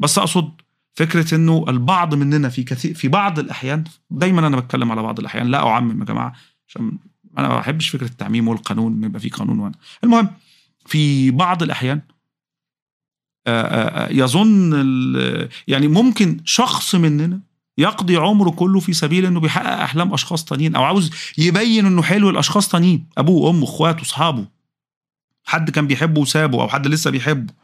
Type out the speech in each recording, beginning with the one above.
بس أقصد فكرة إنه البعض مننا في كثير في بعض الأحيان دايما أنا بتكلم على بعض الأحيان لا أعمم يا جماعة عشان أنا ما بحبش فكرة التعميم والقانون ان يبقى في قانون وأنا. المهم في بعض الأحيان يظن يعني ممكن شخص مننا يقضي عمره كله في سبيل إنه بيحقق أحلام أشخاص تانيين أو عاوز يبين إنه حلو لاشخاص تانيين أبوه وامه إخواته أصحابه. حد كان بيحبه وسابه أو حد لسه بيحبه.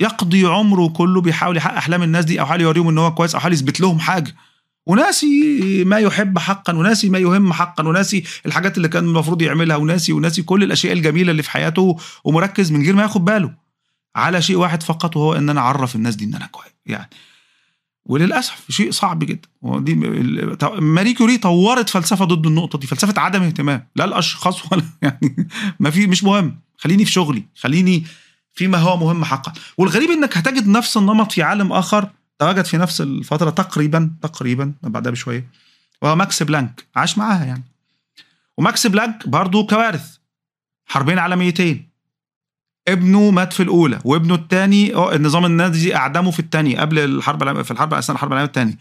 يقضي عمره كله بيحاول يحقق أحلام الناس دي أو حاول يوريهم إن هو كويس أو حاول يثبت لهم حاجة. وناسي ما يحب حقا وناسي ما يهم حقا وناسي الحاجات اللي كان المفروض يعملها وناسي وناسي كل الأشياء الجميلة اللي في حياته ومركز من غير ما ياخد باله. على شيء واحد فقط وهو إن أنا أعرف الناس دي إن أنا كويس يعني. وللأسف شيء صعب جدا. ودي ماري كوري طورت فلسفة ضد النقطة دي فلسفة عدم اهتمام. لا الأشخاص ولا يعني ما في مش مهم. خليني في شغلي خليني فيما هو مهم حقا. والغريب إنك هتجد نفس النمط في عالم آخر تواجد في نفس الفترة تقريبا تقريبا بعدها بشوية وهو ماكس بلانك. عاش معاها يعني. وماكس بلانك برضه كوارث. حربين عالميتين. ابنه مات في الأولى وابنه الثاني النظام النازي أعدمه في الثانية قبل الحرب في الحرب أثناء الحرب العالمية الثانية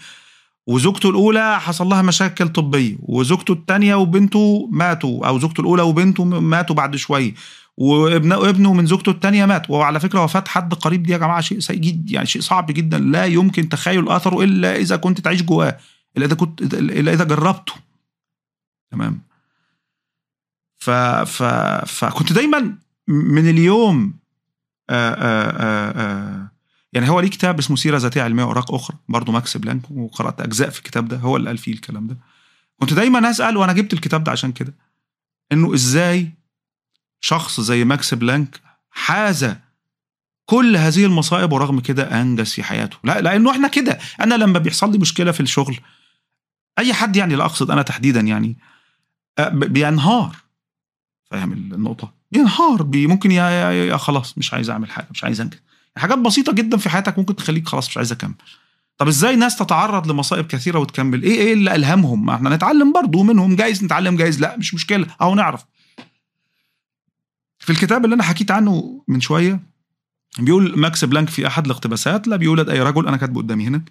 وزوجته الأولى حصل لها مشاكل طبية. وزوجته الثانية وبنته ماتوا أو زوجته الأولى وبنته ماتوا بعد شوية وابنه وابنه من زوجته الثانية مات. وعلى فكرة وفاة حد قريب دي يا جماعة شيء سيء جدا يعني شيء صعب جدا. لا يمكن تخيل اثره إلا إذا كنت تعيش جواه إلا إذا كنت إلا إذا جربته. تمام؟ ف ف فكنت دايما من اليوم آآ آآ آآ يعني هو ليه كتاب اسمه سيرة ذاتية علمية وأوراق أخرى برضه ماكس بلانك وقرأت أجزاء في الكتاب ده هو اللي قال فيه الكلام ده. كنت دايما أسأل وأنا جبت الكتاب ده عشان كده إنه إزاي شخص زي ماكس بلانك حاز كل هذه المصائب ورغم كده أنجز في حياته. لا لأنه إحنا كده. أنا لما بيحصل لي مشكلة في الشغل أي حد يعني لا أقصد أنا تحديدا يعني بينهار. فاهم النقطة؟ بينهار بي ممكن يا, يا, يا, يا خلاص مش عايز أعمل حاجة مش عايز أنجز. حاجات بسيطة جدا في حياتك ممكن تخليك خلاص مش عايز أكمل. طب إزاي ناس تتعرض لمصائب كثيرة وتكمل؟ إيه إيه اللي ألهمهم؟ ما إحنا نتعلم برضه منهم جايز نتعلم جايز لا مش مشكلة أهو نعرف. في الكتاب اللي أنا حكيت عنه من شوية بيقول ماكس بلانك في أحد الاقتباسات لا بيولد أي رجل أنا كاتبه قدامي هنا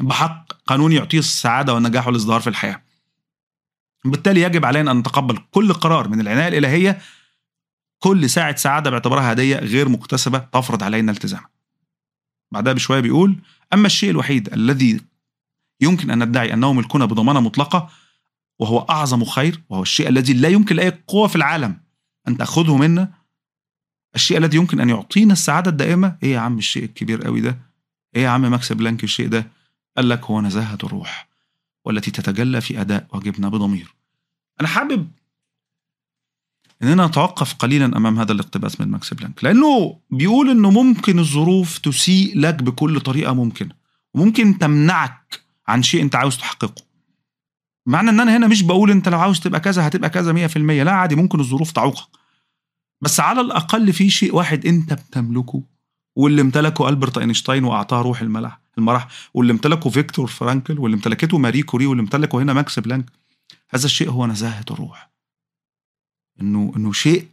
بحق قانون يعطيه السعادة والنجاح والازدهار في الحياة. بالتالي يجب علينا أن نتقبل كل قرار من العناية الإلهية. كل ساعة سعادة باعتبارها هدية غير مكتسبة تفرض علينا التزامها بعدها بشوية بيقول أما الشيء الوحيد الذي يمكن أن ندعي أنه ملكنا بضمانة مطلقة وهو أعظم خير وهو الشيء الذي لا يمكن لأي قوة في العالم أن تأخذه منا. الشيء الذي يمكن أن يعطينا السعادة الدائمة إيه يا عم الشيء الكبير قوي ده؟ إيه يا عم ماكس بلانك الشيء ده؟ قال لك هو نزاهة الروح والتي تتجلى في أداء واجبنا بضمير. أنا حابب إننا نتوقف قليلا أمام هذا الاقتباس من ماكس بلانك لأنه بيقول إنه ممكن الظروف تسيء لك بكل طريقة ممكنة وممكن تمنعك عن شيء أنت عاوز تحققه. معنى إن أنا هنا مش بقول أنت لو عاوز تبقى كذا هتبقى كذا 100% لا عادي ممكن الظروف تعوقك. بس على الأقل في شيء واحد أنت بتملكه واللي امتلكه ألبرت أينشتاين وأعطاه روح الملح المرح واللي امتلكه فيكتور فرانكل واللي امتلكته ماري كوري واللي امتلكه هنا ماكس بلانك. هذا الشيء هو نزاهة الروح. إنه إنه شيء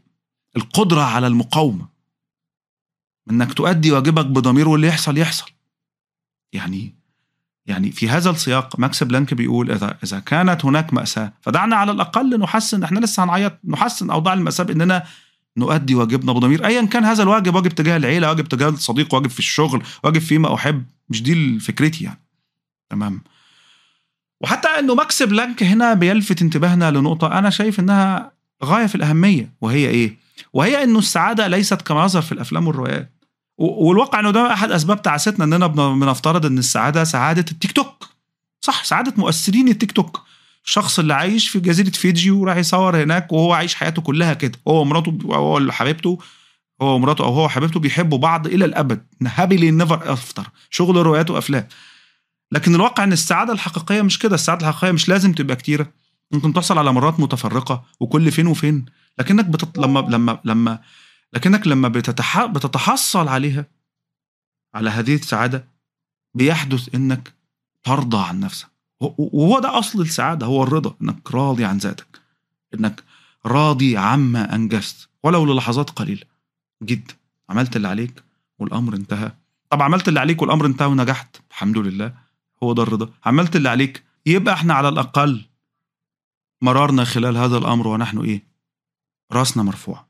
القدرة على المقاومة. إنك تؤدي واجبك بضمير واللي يحصل يحصل. يعني يعني في هذا السياق ماكس بلانك بيقول إذا إذا كانت هناك مأساة فدعنا على الأقل نحسن إحنا لسه هنعيط نحسن أوضاع المأساة بأننا نؤدي واجبنا بضمير ايا كان هذا الواجب واجب تجاه العيلة واجب تجاه الصديق واجب في الشغل واجب فيما أحب. مش دي فكرتي يعني. تمام. وحتى إنه ماكس بلانك هنا بيلفت انتباهنا لنقطة أنا شايف إنها غاية في الأهمية وهي إيه؟ وهي إنه السعادة ليست كما يظهر في الأفلام والروايات. والواقع إنه ده أحد أسباب تعاستنا إننا بن- بنفترض إن السعادة سعادة التيك توك. صح سعادة مؤثرين التيك توك. الشخص اللي عايش في جزيرة فيجي وراح يصور هناك وهو عايش حياته كلها كده. هو ومراته هو حبيبته هو ومراته أو هو وحبيبته بيحبوا بعض إلى الأبد. happily ever after شغل روايات وأفلام. لكن الواقع إن السعادة الحقيقية مش كده. السعادة الحقيقية مش لازم تبقى كتيرة. ممكن تحصل على مرات متفرقة وكل فين وفين. لكنك بتط... لما لما لما لكنك لما بتتح... بتتحصل عليها على هذه السعادة بيحدث إنك ترضى عن نفسك. وهو ده أصل السعادة هو الرضا إنك راضي عن ذاتك إنك راضي عما أنجزت ولو للحظات قليلة جدا. عملت اللي عليك والأمر انتهى. طب عملت اللي عليك والأمر انتهى ونجحت الحمد لله هو ده الرضا. عملت اللي عليك يبقى إحنا على الأقل مررنا خلال هذا الأمر ونحن إيه؟ رأسنا مرفوعه